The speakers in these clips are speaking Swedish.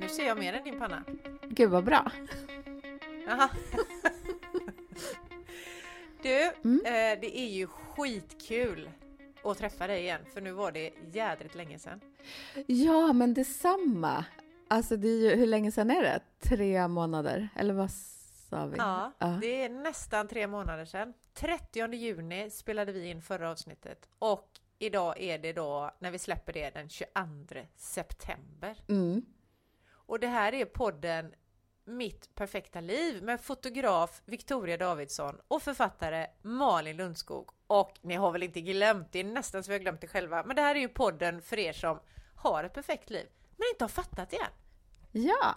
Nu ser jag mer än din panna. Gud vad bra. Aha. Du, Mm. eh, det är ju skitkul att träffa dig igen, för nu var det jädrigt länge sedan. Ja, men detsamma. Alltså, det är ju, hur länge sedan är det? Tre månader? Eller vad sa vi? Ja, Ja. det är nästan tre månader sedan. 30 juni spelade vi in förra avsnittet och idag är det då, när vi släpper det, den 22 september. Mm. Och det här är podden Mitt perfekta liv med fotograf Victoria Davidsson och författare Malin Lundskog. Och ni har väl inte glömt, det är nästan så vi har glömt det själva, men det här är ju podden för er som har ett perfekt liv, men inte har fattat det än. Ja.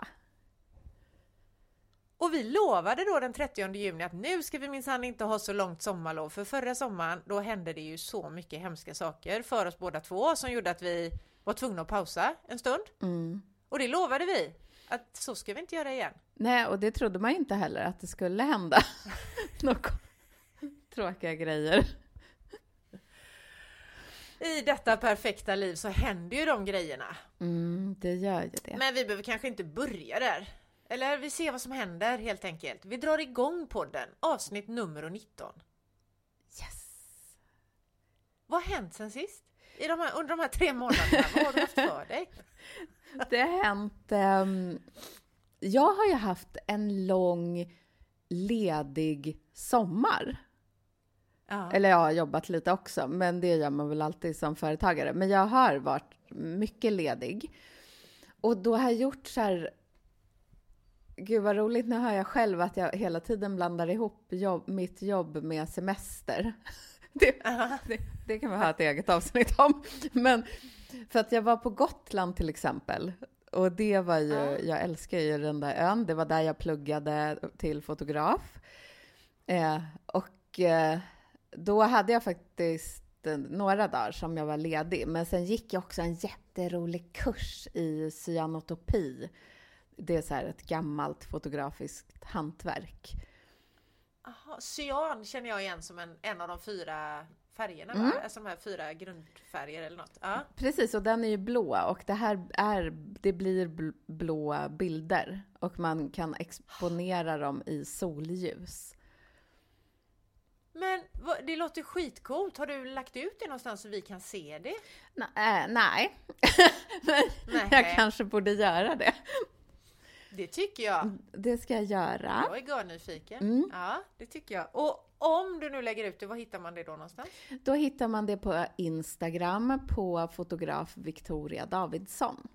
Och vi lovade då den 30 juni att nu ska vi minsann inte ha så långt sommarlov, för förra sommaren då hände det ju så mycket hemska saker för oss båda två som gjorde att vi var tvungna att pausa en stund. Mm. Och det lovade vi, att så ska vi inte göra igen. Nej, och det trodde man ju inte heller att det skulle hända. Några tråkiga grejer. I detta perfekta liv så händer ju de grejerna. Mm, det gör ju det. Men vi behöver kanske inte börja där. Eller vi ser vad som händer helt enkelt. Vi drar igång podden, avsnitt nummer 19. Yes! Vad har hänt sen sist? I de här, under de här tre månaderna, vad har du haft för dig? Det har hänt... ehm, jag har ju haft en lång ledig sommar. Ja. Eller jag har jobbat lite också, men det gör man väl alltid som företagare. Men jag har varit mycket ledig. Och då har jag gjort så här... Gud vad roligt, nu hör jag själv att jag hela tiden blandar ihop jobb, mitt jobb med semester. Det, det, det kan vi ha ett eget avsnitt om. Men för att jag var på Gotland till exempel. Och det var ju, Ja. jag älskar ju den där ön. Det var där jag pluggade till fotograf. Eh, och eh, då hade jag faktiskt några dagar som jag var ledig. Men sen gick jag också en jätterolig kurs i cyanotopi. Det är så här ett gammalt fotografiskt hantverk. Aha, cyan känner jag igen som en, en av de fyra färgerna, Mm. va? Alltså de här fyra grundfärger eller något. Ja. Precis, och den är ju blå och det här är, det blir bl- blåa bilder och man kan exponera dem i solljus. Men det låter skitcoolt. Har du lagt ut det någonstans så vi kan se det? Nej, nej. men Nej. jag kanske borde göra det. Det tycker jag. Det ska jag göra. Jag är görnyfiken. Mm. Ja, det tycker jag. Och om du nu lägger ut det, var hittar man det då någonstans? Då hittar man det på Instagram på fotograf Victoria Davidsson.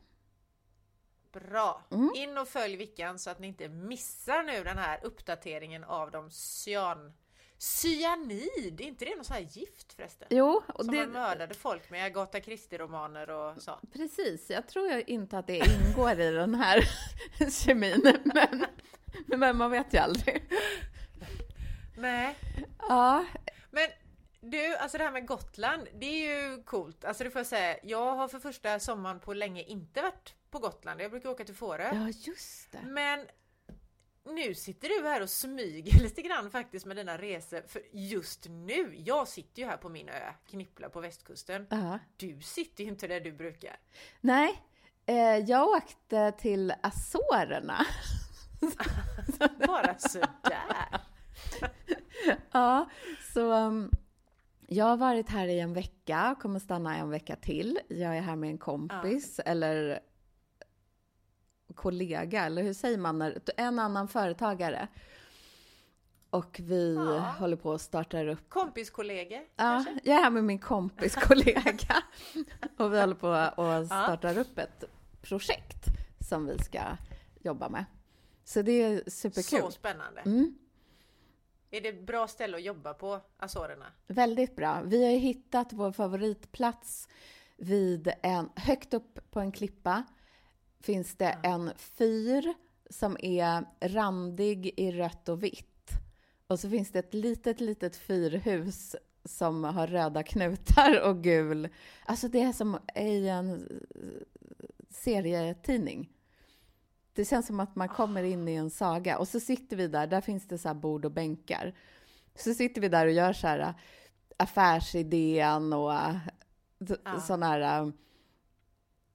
Bra! Mm. In och följ Vickan så att ni inte missar nu den här uppdateringen av de cyan... Cyanid, är inte det något sånt här gift förresten? Jo, och Som man det, mördade folk med, Agatha Christie-romaner och så. precis. Jag tror jag inte att det ingår i den här kemin, men, men man vet ju aldrig. Nej. Ja, Men du, alltså det här med Gotland, det är ju coolt. Alltså det får jag säga, jag har för första sommaren på länge inte varit på Gotland. Jag brukar åka till Fårö. ja just det. Men nu sitter du här och smyger lite grann faktiskt med dina resor. För just nu, jag sitter ju här på min ö, Knippla på västkusten. Ja. Du sitter ju inte där du brukar. Nej, eh, jag åkte till Azorerna. Bara sådär. ja, så um, jag har varit här i en vecka, kommer stanna en vecka till. Jag är här med en kompis, eller kollega, eller hur säger man? när- En annan företagare. Och vi Ja. håller på att starta upp Kompiskollegor Ja, kanske? jag är här med min kompis kollega och vi håller på att starta upp ett projekt som vi ska jobba med. Så det är superkul. Så spännande. Mm, Är det ett bra ställe att jobba på, Azorerna? väldigt bra. Vi har hittat vår favoritplats vid en, högt upp på en klippa finns det en fyr som är randig i rött och vitt. Och så finns det ett litet, litet fyrhus som har röda knutar och gul. Alltså det är som i en serietidning. Det känns som att man kommer in i en saga och så sitter vi där, där finns det så här bord och bänkar. Så sitter vi där och gör så här äh, affärsidén och äh, sådana här...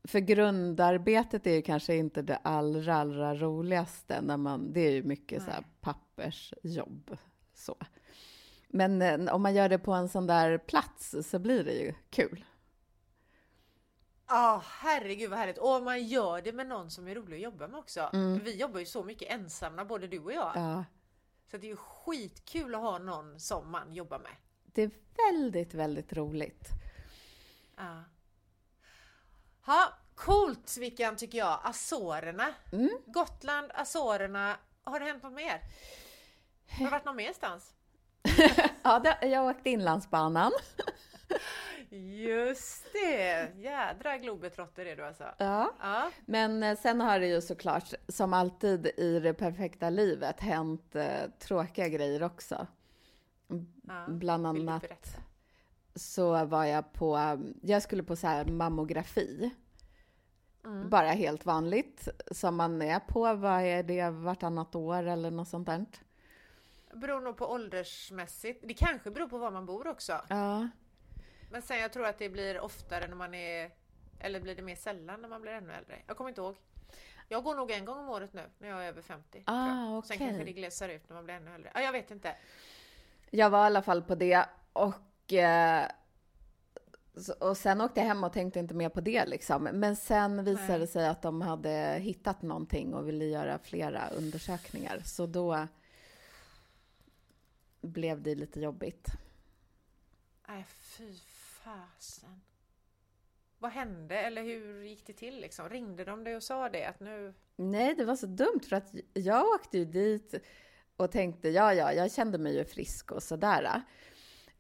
För grundarbetet är ju kanske inte det allra, allra roligaste. När man, det är ju mycket så Nej. pappersjobb. Så. Men eh, om man gör det på en sån där plats så blir det ju kul. Ja, herregud vad härligt. Och man gör det med någon som är rolig att jobba med också. Mm. Vi jobbar ju så mycket ensamma, både du och jag. Ja, Så det är ju skitkul att ha någon som man jobbar med. det är väldigt, väldigt roligt. Ja. Ha, coolt Vickan tycker jag. Azorerna. Mm. Gotland, Azorerna. Har det hänt något mer? Har det varit någon merstans? Ja, det, jag åkte Inlandsbanan. Just det! Jädra globetrotter är du alltså. Ja. Ja. Men eh, sen har det ju såklart, som alltid i det perfekta livet, hänt eh, tråkiga grejer också. ja. Bland Vill du annat berätta? Så var jag på, jag skulle på så här mammografi. Mm. Bara helt vanligt, som man är på, vad är det, vartannat år eller något sånt där. Beror nog på åldersmässigt. Det kanske beror på var man bor också. Ja, Men sen jag tror att det blir oftare när man är... Eller blir det mer sällan när man blir ännu äldre? Jag kommer inte ihåg. Jag går nog en gång om året nu när jag är över 50. Ah, jag. Sen kanske det glesar ut när man blir ännu äldre. Ja, jag vet inte. jag var i alla fall på det och och sen åkte jag hem och tänkte inte mer på det liksom. Men sen visade det sig att de hade hittat någonting och ville göra flera undersökningar. Så då blev det lite jobbigt. Nej, fy fasen. Vad hände eller hur gick det till liksom? Ringde de dig och sa det att nu... Nej, det var så dumt för att jag åkte ju dit och tänkte ja, ja, jag kände mig ju frisk och sådär.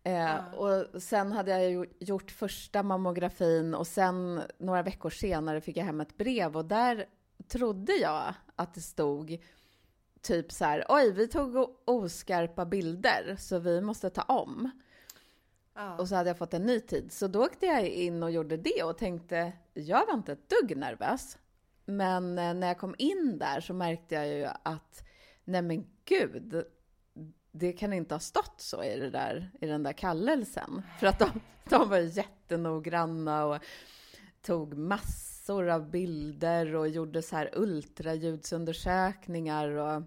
Eh, Ja. Och sen hade jag ju gjort första mammografin och sen några veckor senare fick jag hem ett brev och där trodde jag att det stod typ så här, oj, vi tog oskarpa bilder så vi måste ta om. Ja. Och så hade jag fått en ny tid. Så då åkte jag in och gjorde det och tänkte, jag var inte ett dugg nervös. Men eh, när jag kom in där så märkte jag ju att, nej men gud, det kan inte ha stått så i, det där, i den där kallelsen. För att de, de var jättenoggranna och tog massor av bilder och gjorde så här ultraljudsundersökningar. Och,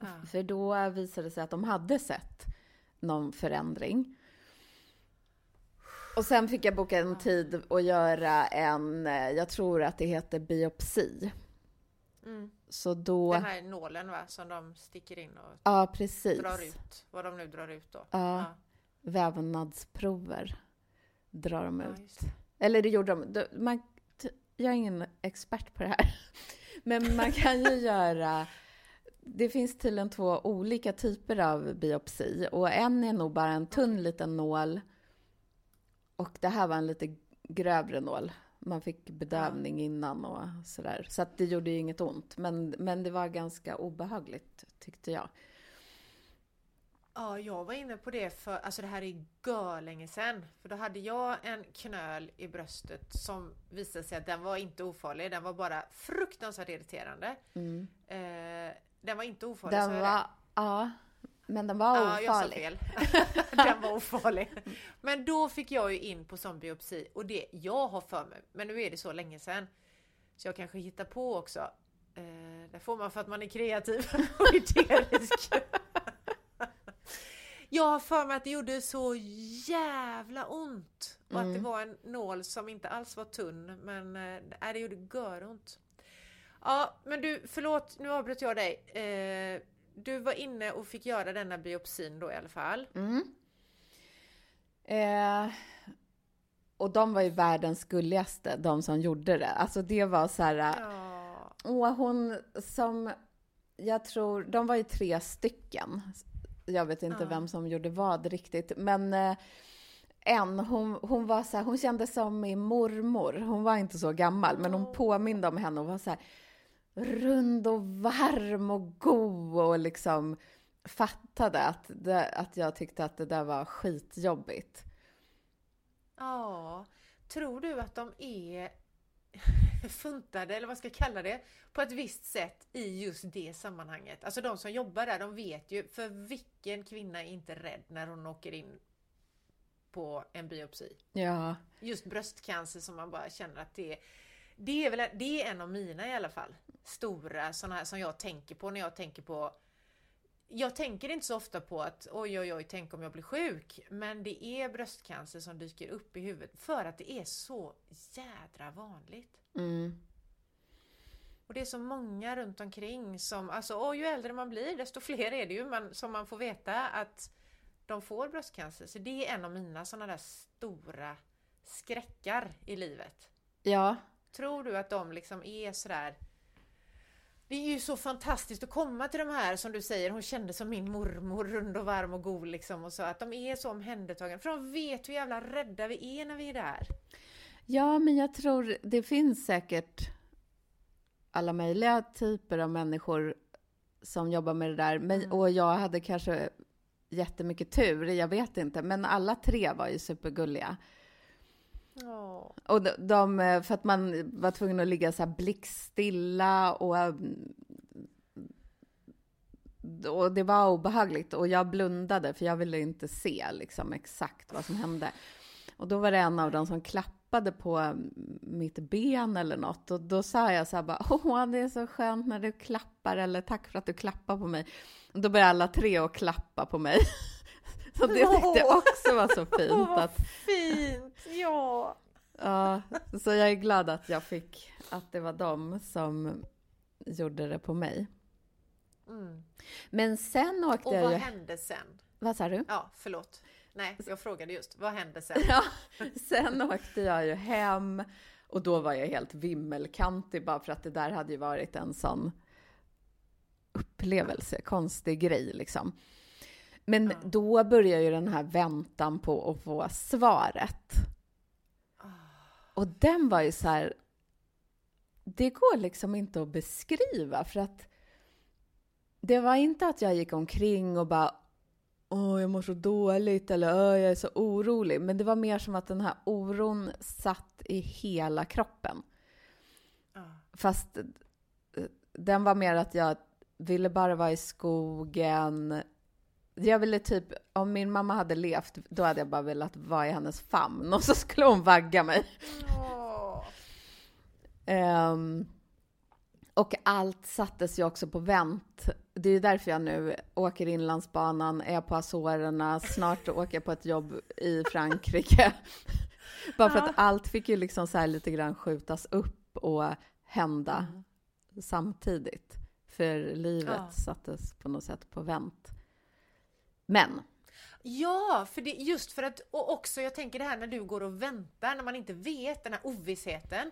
Ja. för då visade det sig att de hade sett någon förändring. Och sen fick jag boka en tid och göra en, eh, jag tror att det heter biopsi. Mm. Så då, Den här nålen va, som de sticker in och ja precis. drar ut. Vad de nu drar ut då. Ja, vävnadsprover drar de Ja, ut. Eller det gjorde de. Man, jag är ingen expert på det här. Men man kan ju göra... Det finns tydligen två olika typer av biopsi. Och en är nog bara en tunn liten nål. Och det här var en lite grövre nål. Man fick bedövning innan och sådär. Så att det gjorde ju inget ont. Men, men det var ganska obehagligt, tyckte jag. Ja, jag var inne på det för, alltså det här är görlänge sedan. För då hade jag en knöl i bröstet som visade sig att den var inte ofarlig, den var bara fruktansvärt irriterande. Mm. Eh, den var inte ofarlig, Den var... Ja, men den var det? Ja, jag sa ofarlig. fel. den var ofarlig. Men då fick jag ju in på sån biopsi och det jag har för mig, men nu är det så länge sedan. Så jag kanske hittar på också. Eh, det får man för att man är kreativ och idérisk. Jag har för mig att det gjorde så jävla ont. Och att det Mm. var en nål som inte alls var tunn. Men eh, det gjorde göront. Ja, men du, förlåt, nu avbröt jag dig. Eh, du var inne och fick göra denna biopsin då i alla fall. Mm. Eh, och de var ju världens gulligaste, de som gjorde det. Alltså det var så här... Ja. Åh, hon som... Jag tror... De var ju tre stycken. Jag vet inte Ja. vem som gjorde vad riktigt. Men eh, en, hon, hon var så här, Hon kändes som min mormor. Hon var inte så gammal, men hon påminde om henne och var så här rund och varm och god och liksom fattade att, det, att jag tyckte att det där var skitjobbigt. ja. Tror du att de är... funtade, eller vad ska jag kalla det, på ett visst sätt i just det sammanhanget. Alltså de som jobbar där, de vet ju, för vilken kvinna är inte rädd när hon åker in på en biopsi? Ja. Just bröstcancer som man bara känner att det är det är, väl, det är en av mina i alla fall. Stora sådana här som jag tänker på när jag tänker på jag tänker inte så ofta på att oj oj oj, tänk om jag blir sjuk. Men det är bröstcancer som dyker upp i huvudet för att det är så jädra vanligt. Mm. Och det är så många runt omkring som, alltså och ju äldre man blir desto fler är det ju man, som man får veta att de får bröstcancer. Så det är en av mina sådana där stora skräckar i livet. Ja. Tror du att de liksom är sådär det är ju så fantastiskt att komma till de här som du säger, hon kände som min mormor, rund och varm och god liksom och så att de är så omhändertagande. För de vet hur jävla rädda vi är när vi är där. Ja, men jag tror det finns säkert alla möjliga typer av människor som jobbar med det där. Men, Mm. Och jag hade kanske jättemycket tur, jag vet inte. Men alla tre var ju supergulliga. Oh. Och de, de, eh, för att man var tvungen att ligga så här blickstilla och, eh, och det var obehagligt. Och jag blundade för jag ville inte se liksom exakt vad som hände. Och då var det en av dem som klappade på eh, mitt ben eller något. Och då sa jag så här bara, åh det är så skönt när du klappar eller tack för att du klappar på mig. Och då började alla tre att klappa på mig. Så det tyckte jag också var så fint. Åh, vad Att, fint! Ja! Ja, så jag är glad att jag fick, att det var de som gjorde det på mig. Mm. Men sen åkte Och jag vad ju... hände sen? Vad sa du? Ja, förlåt. Nej, jag frågade just, vad hände sen? Ja, sen åkte jag ju hem och då var jag helt vimmelkantig bara för att det där hade ju varit en sån upplevelse, konstig grej liksom. Men Ja. då börjar ju den här väntan på att få svaret. Ah. Och den var ju så här... Det går liksom inte att beskriva för att det var inte att jag gick omkring och bara Åh, jag mår så dåligt eller Åh, jag är så orolig. Men det var mer som att den här oron satt i hela kroppen. Ja. Fast eh, den var mer att jag ville bara vara i skogen. Jag ville typ, om min mamma hade levt, då hade jag bara velat vara i hennes famn och så skulle hon vagga mig. Ehm, och allt sattes ju också på vänt. Det är ju därför jag nu åker Inlandsbanan, är på Azorerna, snart åker jag på ett jobb i Frankrike. Bara för Ja. att allt fick ju liksom så här lite grann skjutas upp och hända Mm. samtidigt. För livet Ja. sattes på något sätt på vänt. Men, Ja, för det, just för att, och också jag tänker det här när du går och väntar, när man inte vet den här ovissheten.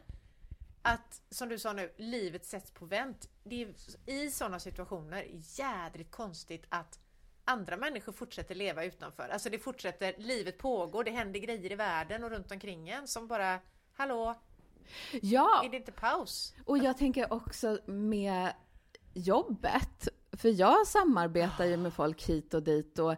Att, som du sa nu, livet sätts på vänt. Det är i sådana situationer jädrigt konstigt att andra människor fortsätter leva utanför. Alltså det fortsätter, livet pågår, det händer grejer i världen och runt omkring en som bara, hallå, ja, är det inte paus? Och jag tänker också med jobbet. För jag samarbetar ju med folk hit och dit och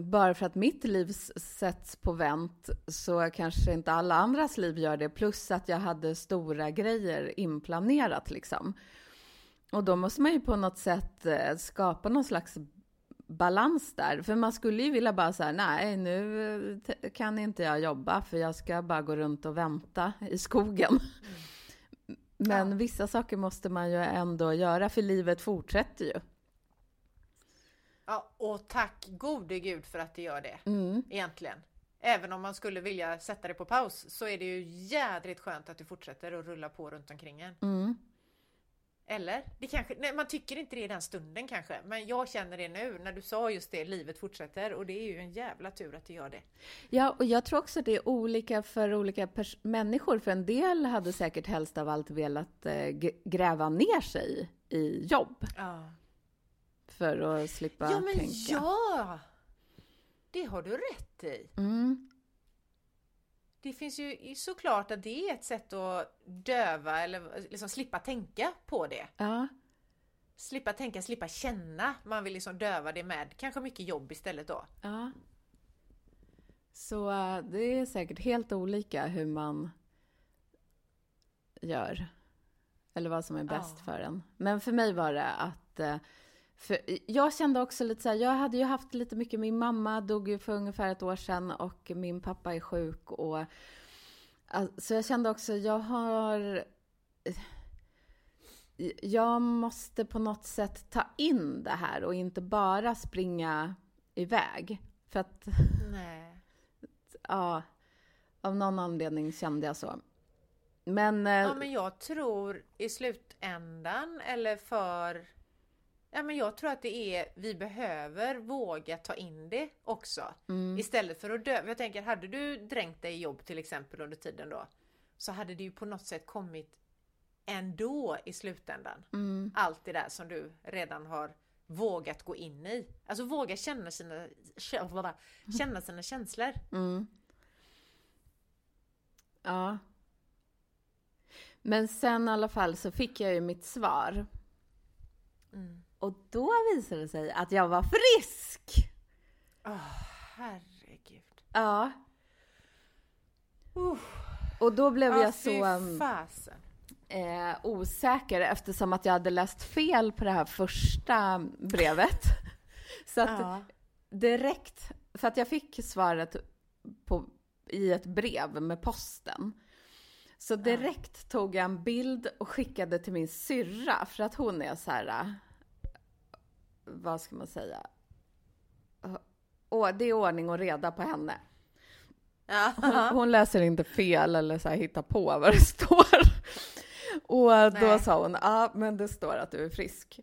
bara för att mitt liv sätts på vänt så kanske inte alla andras liv gör det. Plus att jag hade stora grejer inplanerat liksom. Och då måste man ju på något sätt eh, skapa någon slags balans där. För man skulle ju vilja bara säga nej nu eh, kan inte jag jobba för jag ska bara gå runt och vänta i skogen. Men Ja. vissa saker måste man ju ändå göra för livet fortsätter ju. Ja, och tack gode gud för att det gör det. Mm. egentligen. Även om man skulle vilja sätta det på paus så är det ju jädrigt skönt att du fortsätter att rulla på runt omkring en. Mm. Eller? Det kanske, nej, man tycker inte det i den stunden kanske, men jag känner det nu när du sa just det, livet fortsätter och det är ju en jävla tur att det gör det. Ja, och jag tror också det är olika för olika människor. För en del hade säkert helst av allt velat eh, gräva ner sig i jobb Ja, för att slippa ja men tänka. ja! Det har du rätt i. Mm. Det finns ju såklart att det är ett sätt att döva eller liksom slippa tänka på det. Ja. Slippa tänka, slippa känna. Man vill liksom döva det med kanske mycket jobb istället då. ja. Så eh, det är säkert helt olika hur man gör. Eller vad som är bäst Ja. för en. Men för mig var det att eh, för jag kände också lite så här, jag hade ju haft lite mycket, min mamma dog ju för ungefär ett år sedan och min pappa är sjuk och Så jag kände också, jag har... Jag måste på något sätt ta in det här och inte bara springa iväg. För att, Nej. ja, av någon anledning kände jag så. Men, eh, Ja, men jag tror i slutändan eller för... Ja, men jag tror att det är, vi behöver våga ta in det också. mm, Istället för att dö. Jag tänker, hade du dränkt dig i jobb till exempel under tiden då, så hade det ju på något sätt kommit ändå i slutändan. mm, Allt det där som du redan har vågat gå in i. Alltså våga känna sina, känna sina känslor. mm. Ja. Men sen i alla fall så fick jag ju mitt svar. Mm. Och då visade det sig att jag var frisk! Åh, herregud. Ja. Uh. Och då blev Ja, jag så fasen. eh, osäker eftersom att jag hade läst fel på det här första brevet. Så att Ja. direkt, för att jag fick svaret på, i ett brev med posten. Så direkt tog jag en bild och skickade till min syrra för att hon är så här, vad ska man säga? Och det är ordning och reda på henne. Hon, hon läser inte fel eller så här hittar på vad det står. Och då Nej. sa hon, ja men det står att du är frisk.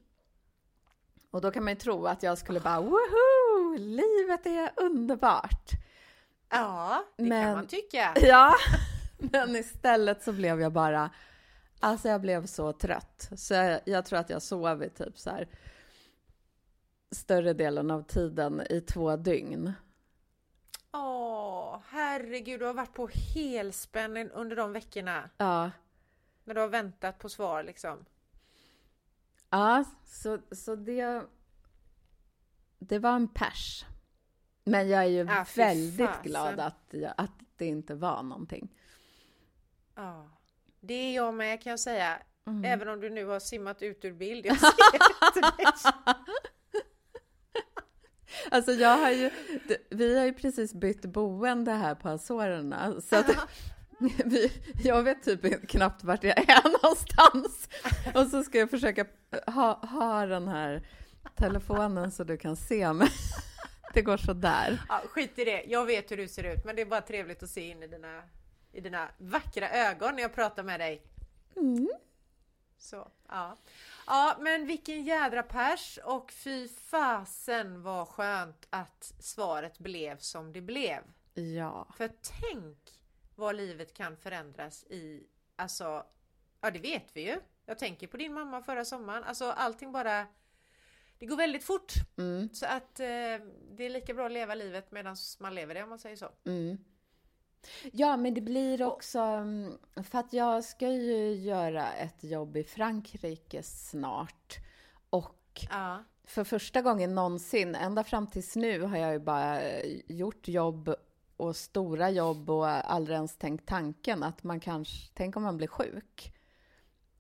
Och då kan man ju tro att jag skulle bara, woho, livet är underbart. ja, det Men- kan man tycka. Ja, men istället så blev jag bara, alltså jag blev så trött. Så jag, jag tror att jag sov i typ så här större delen av tiden i två dygn. Åh, herregud, du har varit på helspänn under de veckorna. Ja, När du har väntat på svar liksom. Ja, så, så det... Det var en pers. Men jag är ju Ah, fy väldigt glad att, jag, att det inte var någonting. Ja. Det är jag med kan jag säga. Mm. Även om du nu har simmat ut ur bild. Jag ser. Alltså jag har ju, vi har ju precis bytt boende här på Azorerna. Så att vi, jag vet typ knappt vart jag är någonstans. Och så ska jag försöka ha, ha den här telefonen så du kan se mig. Det går så där. Ja, skit i det. Jag vet hur du ser ut, men det är bara trevligt att se in i dina, i dina vackra ögon när jag pratar med dig. Mm. Så, ja. Ja, men vilken jädra pers och fy fasen vad skönt att svaret blev som det blev. Ja. För tänk vad livet kan förändras i, alltså, ja det vet vi ju. Jag tänker på din mamma förra sommaren, alltså allting bara, det går väldigt fort. Mm. Så att eh, det är lika bra att leva livet medan man lever det om man säger så. Mm. Ja, men det blir också... mm, För att jag ska ju göra ett jobb i Frankrike snart. Och Ja. för första gången någonsin, ända fram tills nu, har jag ju bara gjort jobb och stora jobb och aldrig ens tänkt tanken att man kanske... Tänk om man blir sjuk.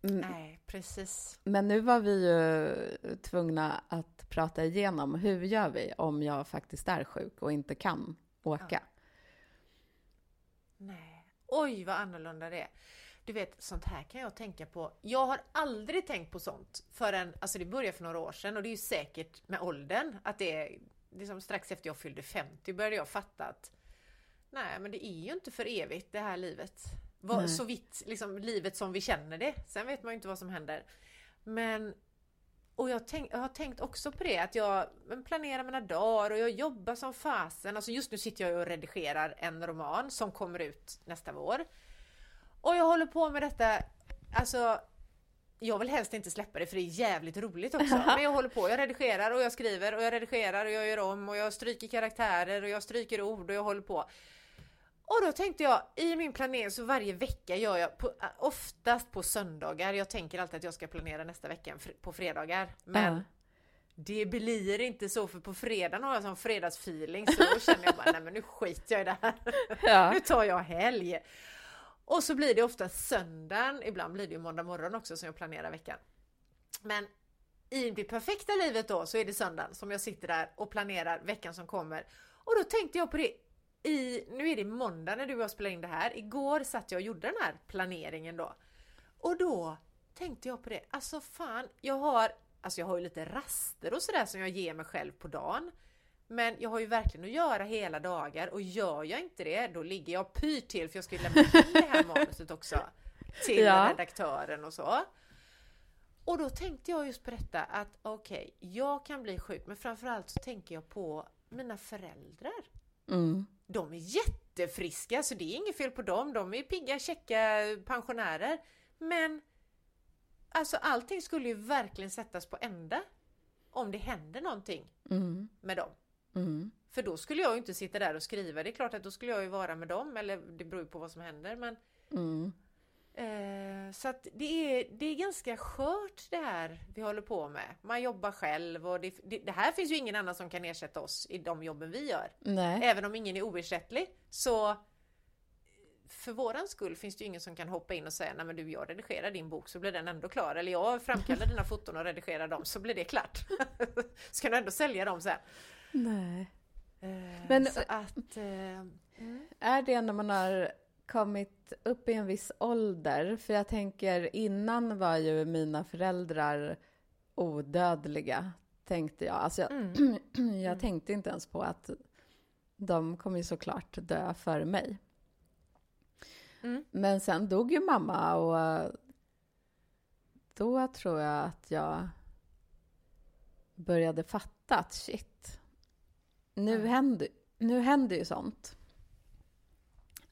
Mm, Nej, precis. Men nu var vi ju tvungna att prata igenom hur gör vi om jag faktiskt är sjuk och inte kan åka. Nej. Oj vad annorlunda det är. Du vet, sånt här kan jag tänka på. Jag har aldrig tänkt på sånt förrän, alltså det började för några år sedan och det är ju säkert med åldern att det är, liksom strax efter jag fyllde 50 började jag fatta att nej men det är ju inte för evigt det här livet. Nej. så vitt, liksom livet som vi känner det. Sen vet man ju inte vad som händer. Men och jag, tänk, jag har tänkt också på det att jag planerar mina dagar och jag jobbar som fasen. Alltså just nu sitter jag och redigerar en roman som kommer ut nästa vår. Och jag håller på med detta, alltså jag vill helst inte släppa det för det är jävligt roligt också. Men jag håller på, jag redigerar och jag skriver och jag redigerar och jag gör om och jag stryker karaktärer och jag stryker ord och jag håller på. Och då tänkte jag, i min planering så varje vecka gör jag, på, oftast på söndagar, jag tänker alltid att jag ska planera nästa vecka på fredagar. Men Ja. det blir inte så för på fredagen har jag sån fredagsfeeling så då känner jag bara, nej men nu skiter jag i det här. Ja. Nu tar jag helg. Och så blir det ofta söndagen, ibland blir det ju måndag morgon också som jag planerar veckan. Men i det perfekta livet då så är det söndagen som jag sitter där och planerar veckan som kommer. Och då tänkte jag på det i, nu är det måndag när du och jag spelar in det här. Igår satt jag och gjorde den här planeringen då. Och då tänkte jag på det, alltså fan, jag har, alltså jag har ju lite raster och sådär som jag ger mig själv på dagen. Men jag har ju verkligen att göra hela dagar och gör jag inte det, då ligger jag pyrt till för jag ska ju lämna in det här manuset också till ja. redaktören och så. Och då tänkte jag just på detta att okej, okay, jag kan bli sjuk, men framförallt så tänker jag på mina föräldrar. Mm. De är jättefriska, så det är inget fel på dem. De är pigga, käcka pensionärer. Men alltså allting skulle ju verkligen sättas på ända om det händer någonting mm. med dem. Mm. För då skulle jag ju inte sitta där och skriva. Det är klart att då skulle jag ju vara med dem, eller det beror ju på vad som händer. Men mm. Eh, så att det är, det är ganska skört det här vi håller på med. Man jobbar själv och det, det, det, här finns ju ingen annan som kan ersätta oss i de jobben vi gör. Nej. Även om ingen är oersättlig så för våran skull finns det ju ingen som kan hoppa in och säga nej men du jag redigerar din bok så blir den ändå klar eller jag framkallar dina foton och redigerar dem så blir det klart. så kan du ändå sälja dem sen. Nej. Eh, men att, eh, mm. är det när man har kommit upp i en viss ålder, för jag tänker innan var ju mina föräldrar odödliga, tänkte jag. Alltså jag, mm. jag mm. tänkte inte ens på att de kommer ju såklart dö före mig. Mm. Men sen dog ju mamma och då tror jag att jag började fatta att shit, nu, mm. händer, nu händer ju sånt.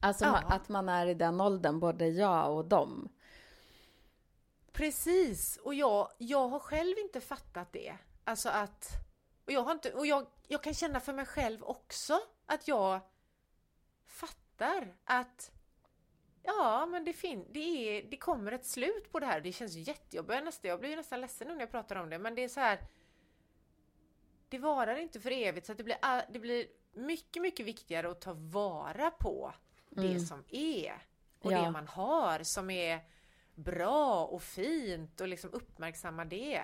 Alltså ja. att man är i den åldern, både jag och dem. Precis, och jag, jag har själv inte fattat det. Alltså att, och jag har inte, och jag, jag kan känna för mig själv också att jag fattar att Ja, men det, fin det, är, det kommer ett slut på det här. Det känns jättejobbigt. Jag, jag blir nästan ledsen nu när jag pratar om det, men det är så här. Det varar inte för evigt, så det blir, det blir mycket, mycket viktigare att ta vara på mm. det som är och ja. det man har som är bra och fint och liksom uppmärksamma det.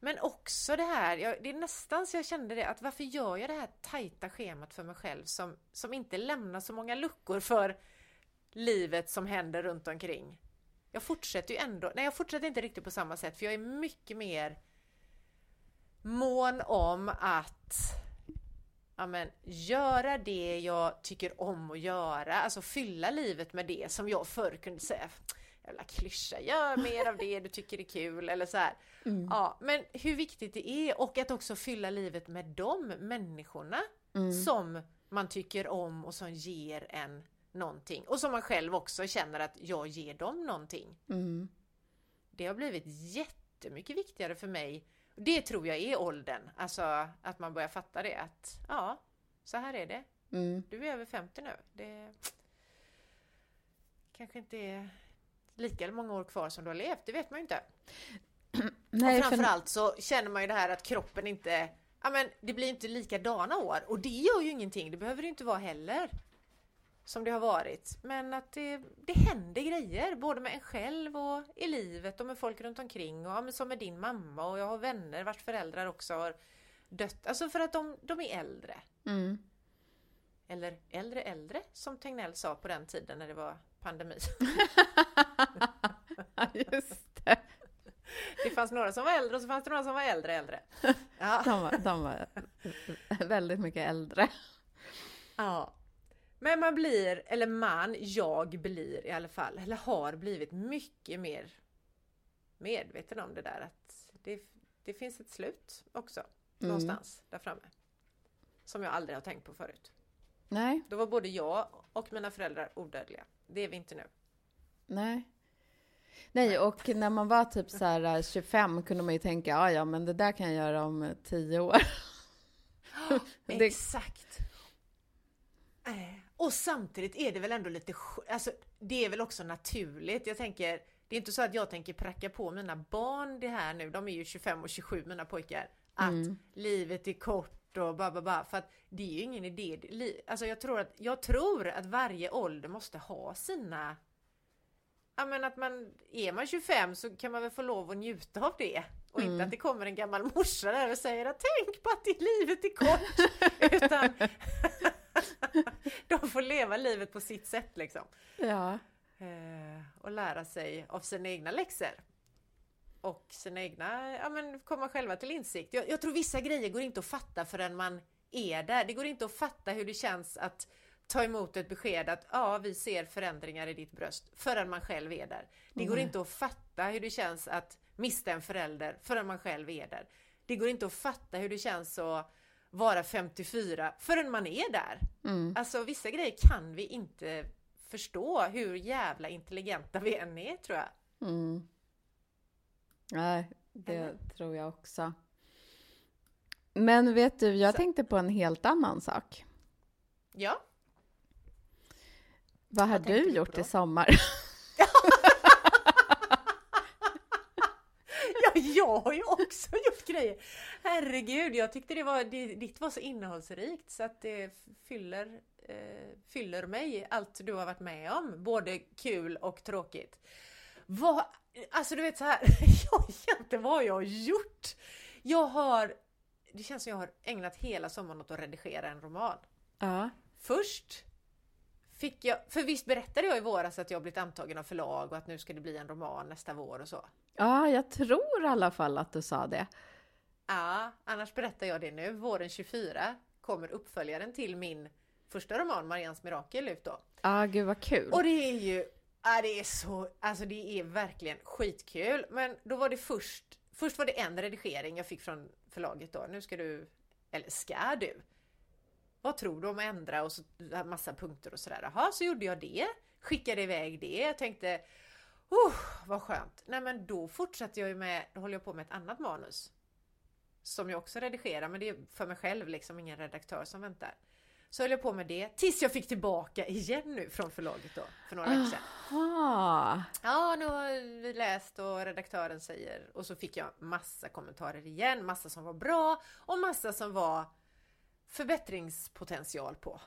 Men också det här, jag, det är nästan så jag kände det, att varför gör jag det här tajta schemat för mig själv som, som inte lämnar så många luckor för livet som händer runt omkring. Jag fortsätter ju ändå, nej jag fortsätter inte riktigt på samma sätt för jag är mycket mer mån om att ja, men, göra det jag tycker om att göra, alltså fylla livet med det som jag förr kunde säga jävla klyscha, gör mer av det du tycker är kul eller så här. Mm. Ja, men hur viktigt det är och att också fylla livet med de människorna mm. som man tycker om och som ger en någonting och som man själv också känner att jag ger dem någonting. Mm. Det har blivit jättemycket viktigare för mig det tror jag är åldern, alltså att man börjar fatta det att ja, så här är det. Mm. Du är över 50 nu. Det kanske inte är lika många år kvar som du har levt, det vet man ju inte. Nej, och framförallt så känner man ju det här att kroppen inte, ja men det blir inte likadana år och det gör ju ingenting, det behöver det inte vara heller som det har varit. Men att det, det händer grejer, både med en själv och i livet och med folk runt omkring. Och, ja, som med din mamma och jag har vänner vars föräldrar också har dött. Alltså för att de, de är äldre. Mm. Eller äldre äldre, som Tegnell sa på den tiden när det var pandemi. Just det. Det fanns några som var äldre och så fanns det några som var äldre äldre. Ja. De, var, de var väldigt mycket äldre. Ja. Men man blir, eller man, jag blir i alla fall, eller har blivit mycket mer medveten om det där att det, det finns ett slut också. Mm. Någonstans där framme. Som jag aldrig har tänkt på förut. Nej. Då var både jag och mina föräldrar odödliga. Det är vi inte nu. Nej. Nej, och när man var typ så här 25 kunde man ju tänka, ja, ja, men det där kan jag göra om 10 år. Exakt. Äh. Och samtidigt är det väl ändå lite, alltså det är väl också naturligt. Jag tänker, det är inte så att jag tänker pracka på mina barn det här nu, de är ju 25 och 27 mina pojkar, att mm. livet är kort och ba, ba, ba, för att det är ju ingen idé. Alltså jag tror att, jag tror att varje ålder måste ha sina ja men att man, är man 25 så kan man väl få lov att njuta av det. Och Mm. inte att det kommer en gammal morsa där och säger att tänk på att det livet är kort. Utan de får leva livet på sitt sätt liksom. Ja. Eh, och lära sig av sina egna läxor. Och sina egna, ja men komma själva till insikt. Jag, jag tror vissa grejer går inte att fatta förrän man är där. Det går inte att fatta hur det känns att ta emot ett besked att ja, vi ser förändringar i ditt bröst förrän man själv är där. Det går inte att fatta hur det känns att mista en förälder förrän man själv är där. Det går inte att fatta hur det känns att vara 54 förrän man är där. Mm. Alltså vissa grejer kan vi inte förstå hur jävla intelligenta vi än är tror jag. Mm. Nej, det Eller? tror jag också. Men vet du, jag Så- tänkte på en helt annan sak. Ja, Vad har du gjort i sommar? ja, jag har ju också gjort grejer. Herregud, jag tyckte det var, ditt var så innehållsrikt så att det fyller, eh, fyller mig allt du har varit med om. Både kul och tråkigt. Vad, alltså du vet så här, jag egentligen vad har jag gjort? Jag har, det känns som jag har ägnat hela sommaren åt att redigera en roman. Ja. Först fick jag, för visst berättade jag i våras att jag blivit antagen av förlag och att nu ska det bli en roman nästa vår och så. Ja, jag tror i alla fall att du sa det. Ja, annars berättar jag det nu. Våren 24 kommer uppföljaren till min första roman Marians mirakel ut då. Ja, gud vad kul. Och det är ju, ja det är så, alltså det är verkligen skitkul. Men då var det först, först var det en redigering jag fick från förlaget då. Nu ska du, eller ska du? Vad tror du om att ändra och så massa punkter och sådär. Jaha, så gjorde jag det. Skickade iväg det. Jag tänkte, oh, vad skönt. Nej men då fortsatte jag ju med, då håller jag på med ett annat manus. Som jag också redigerar, men det är för mig själv liksom, ingen redaktör som väntar. Så höll jag på med det tills jag fick tillbaka igen nu från förlaget då, för några veckor sedan. Aha. Ja, nu har vi läst och redaktören säger och så fick jag massa kommentarer igen, massa som var bra och massa som var förbättringspotential på.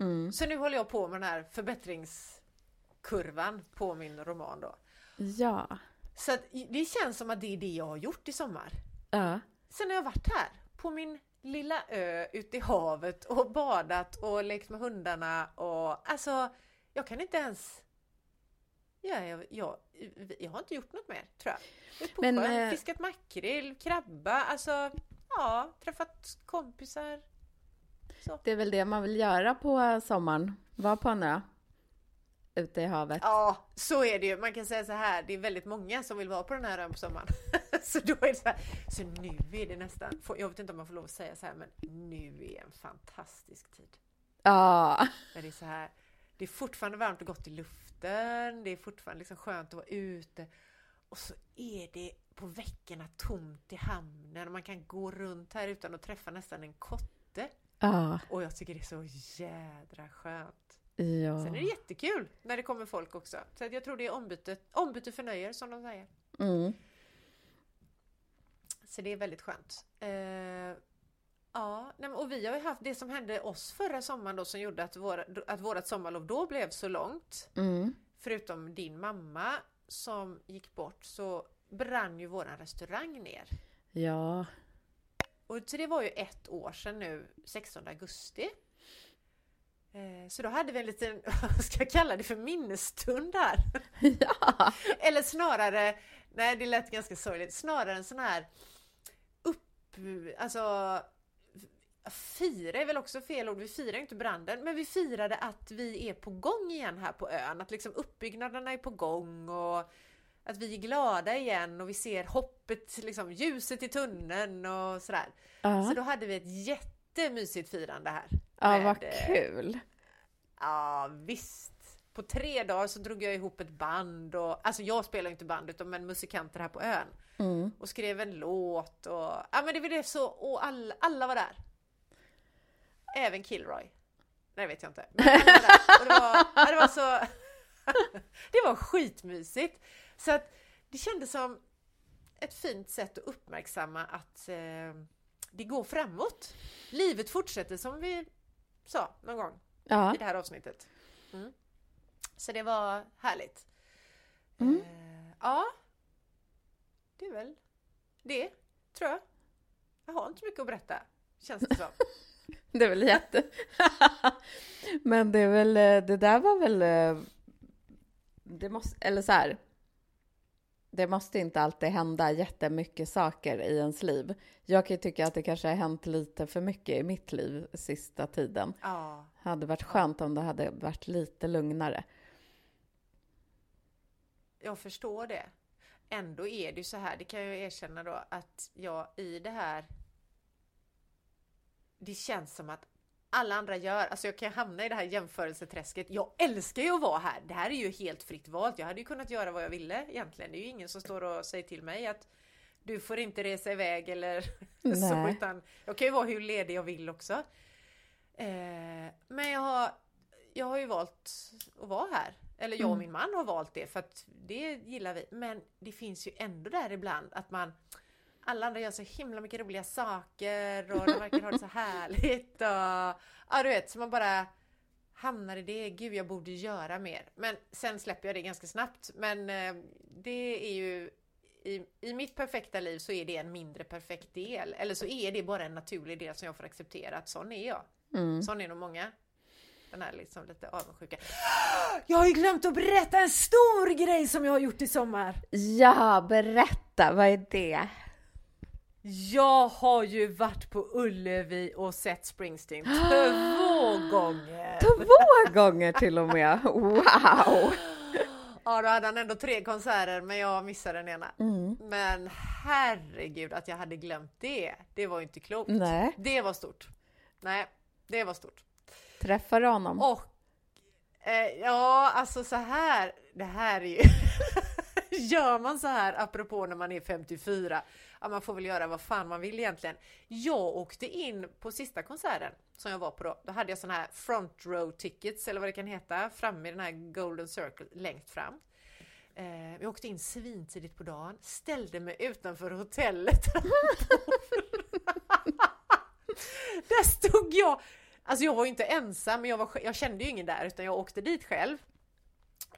Mm. Så nu håller jag på med den här förbättringskurvan på min roman då. Ja. Så att det känns som att det är det jag har gjort i sommar. Ja. Sen har jag varit här på min lilla ö ute i havet och badat och lekt med hundarna och alltså jag kan inte ens Ja, jag, jag, jag har inte gjort något mer tror jag. Ut på Men, sjön, eh, fiskat makrill, krabba, alltså ja, träffat kompisar. Så. Det är väl det man vill göra på sommaren. Vara på en ö. Ute i havet. Ja, så är det ju. Man kan säga så här, det är väldigt många som vill vara på den här ön på sommaren. så då är det så här, så nu är det nästan, jag vet inte om man får lov att säga så här, men nu är en fantastisk tid. Ja. När det är så här, det är fortfarande varmt och gott i luften, det är fortfarande liksom skönt att vara ute. Och så är det på veckorna tomt i hamnen och man kan gå runt här utan att träffa nästan en kotte. Ja. Och jag tycker det är så jädra skönt. Ja. Sen är det jättekul när det kommer folk också. Så jag tror det är ombyte, ombyte för nöjer som de säger. Mm. Så det är väldigt skönt. Eh, ja, och vi har ju haft det som hände oss förra sommaren då som gjorde att, våra, att vårat sommarlov då blev så långt. Mm. Förutom din mamma som gick bort så brann ju våran restaurang ner. Ja. Och så det var ju ett år sedan nu, 16 augusti. Eh, Så då hade vi en liten, vad ska jag kalla det för minnesstund här. Ja. Eller snarare, nej det lät ganska sorgligt, snarare en sån här upp, alltså fira är väl också fel ord, vi firar inte branden, men vi firade att vi är på gång igen här på ön, att liksom uppbyggnaderna är på gång och att vi är glada igen och vi ser hoppet, liksom ljuset i tunneln och sådär. Så Ja, då hade vi ett jättemysigt firande här. Ja vad kul. Ja visst. På tre dagar så drog jag ihop ett band och alltså jag spelar inte band utan men musikanter här på ön Mm. och skrev en låt och ja men det var det så och alla, alla var där. Även Kilroy. Nej det vet jag inte. Men var där. Och det, var, det var så Det var skitmysigt. Så att det kändes som ett fint sätt att uppmärksamma att eh, det går framåt. Livet fortsätter som vi sa någon gång Ja. i det här avsnittet. Mm. Så det var härligt. Mm. Eh, ja, det är väl det, tror jag. Jag har inte mycket att berätta, känns det som. Det är väl jätte... Men det är väl, eh, det där var väl... eh, Det måste, eller så här. Det måste inte alltid hända jättemycket saker i ens liv. Jag kan ju tycka att det kanske har hänt lite för mycket i mitt liv sista tiden. Ja, Hade varit skönt om det hade varit lite lugnare. jag förstår det. Ändå är det ju så här, det kan jag erkänna då, att jag i det här det känns som att alla andra gör, alltså jag kan hamna i det här jämförelseträsket. Jag älskar ju att vara här. Det här är ju helt fritt valt. Jag hade ju kunnat göra vad jag ville egentligen. Det är ju ingen som står och säger till mig att du får inte resa iväg eller så, utan jag kan ju vara hur ledig jag vill också. Eh, men jag har, jag har ju valt att vara här. Eller jag och Mm. min man har valt det för att det gillar vi. Men det finns ju ändå där ibland att man alla andra gör så himla mycket roliga saker och de verkar ha det så härligt och ja du vet så man bara hamnar i det, gud jag borde göra mer. Men sen släpper jag det ganska snabbt. Men eh, det är ju i, i mitt perfekta liv så är det en mindre perfekt del. Eller så är det bara en naturlig del som jag får acceptera att sån är jag. Mm. Sån är nog många. Den här liksom lite avundsjuka. Jag har ju glömt att berätta en stor grej som jag har gjort i sommar! Ja, berätta, vad är det? Jag har ju varit på Ullevi och sett Springsteen två gånger! Två gånger till och med! Wow! Ja, då hade han ändå tre konserter men jag missade den ena. Mm. Men herregud att jag hade glömt det. Det var ju inte klokt. Nej, Det var stort. Nej, det var stort. träffar du honom? Och eh, ja, alltså så här. Det här är ju... Gör man så här apropå när man är 54? Ja, man får väl göra vad fan man vill egentligen. Jag åkte in på sista konserten som jag var på då. Då hade jag sådana här front row tickets eller vad det kan heta framme i den här golden circle längst fram. Eh, jag åkte in svintidigt på dagen, ställde mig utanför hotellet. Där stod jag! Alltså jag var ju inte ensam, men jag, var, jag kände ju ingen där utan jag åkte dit själv.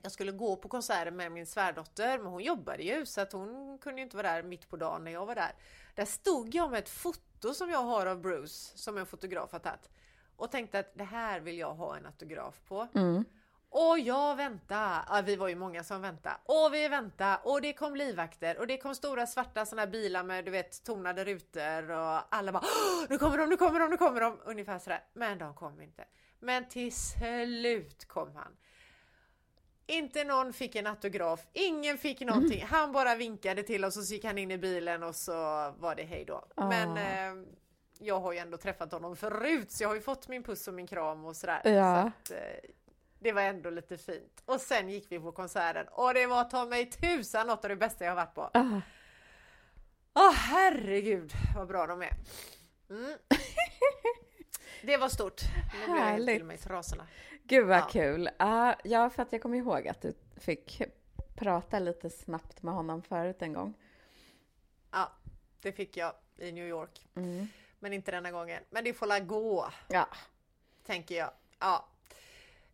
Jag skulle gå på konserten med min svärdotter, men hon jobbade ju så att hon kunde inte vara där mitt på dagen när jag var där. Där stod jag med ett foto som jag har av Bruce, som en fotograf har tagit. Och tänkte att det här vill jag ha en autograf på. Mm. Och jag väntade. Ja, vi var ju många som väntade. Och vi väntade. Och det kom livvakter. Och det kom stora svarta här bilar med du vet tonade rutor. Och alla bara "Åh, nu kommer de, nu kommer de, nu kommer de. Ungefär sådär. Men de kom inte. Men till slut kom han. Inte någon fick en autograf, ingen fick någonting. Han bara vinkade till oss och så gick han in i bilen och så var det hej då. Men Ah. eh, jag har ju ändå träffat honom förut så jag har ju fått min puss och min kram och sådär. Ja. Så att, eh, det var ändå lite fint. Och sen gick vi på konserten och det var ta mig tusan något av det bästa jag har varit på. Ah, Åh herregud vad bra de är. Mm. Det var stort. Nu blir jag Härligt. till mig trasorna. gud vad Ja. kul! Ah, ja, för att jag kommer ihåg att du fick prata lite snabbt med honom förut en gång. Ja, det fick jag i New York. Mm. Men inte denna gången. Men det får la gå, Ja, tänker jag. Ja.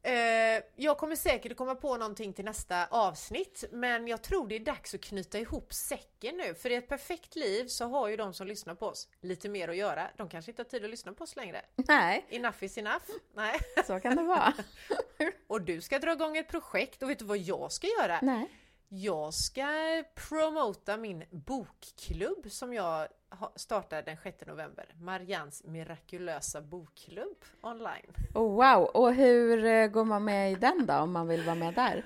Eh, jag kommer säkert att komma på någonting till nästa avsnitt, men jag tror det är dags att knyta ihop säcken nu. För i ett perfekt liv så har ju de som lyssnar på oss lite mer att göra. De kanske inte har tid att lyssna på oss längre. nej, Enough is enough. Nej. så kan det vara. Och du ska dra igång ett projekt och vet du vad jag ska göra? nej. Jag ska promota min bokklubb som jag startar den 6 november. Marians mirakulösa bokklubb online. Oh, wow! Och hur eh, går man med i den då, om man vill vara med där?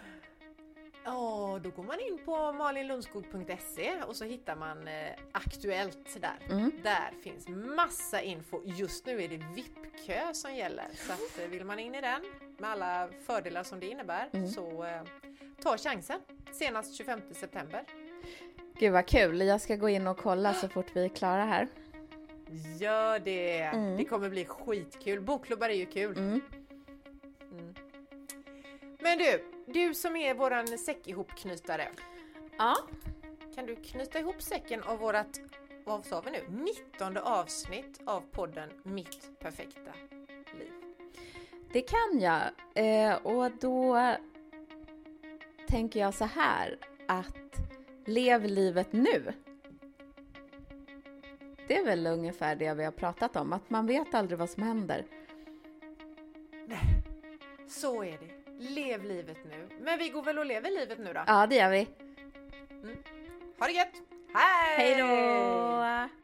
Ja, då går man in på malinlundskog.se och så hittar man eh, Aktuellt där. Mm. Där finns massa info. Just nu är det VIP-kö som gäller. Så att, eh, vill man in i den med alla fördelar som det innebär Mm. så eh, ta chansen. Senast 25 september. Gud vad kul! Jag ska gå in och kolla så fort vi är klara här. Gör det! Mm. Det kommer bli skitkul. Bokklubbar är ju kul. Mm. Mm. Men du, du som är våran säckihopknytare. Ja. Kan du knyta ihop säcken av vårat, vad sa vi nu, 19 avsnitt av podden Mitt perfekta liv? Det kan jag. Eh, och då tänker jag så här att lev livet nu. Det är väl ungefär det vi har pratat om, att man vet aldrig vad som händer. Nej, så är det. Lev livet nu. Men vi går väl och lever livet nu då? Ja, det gör vi. Ha det gött! Hej! Hej då!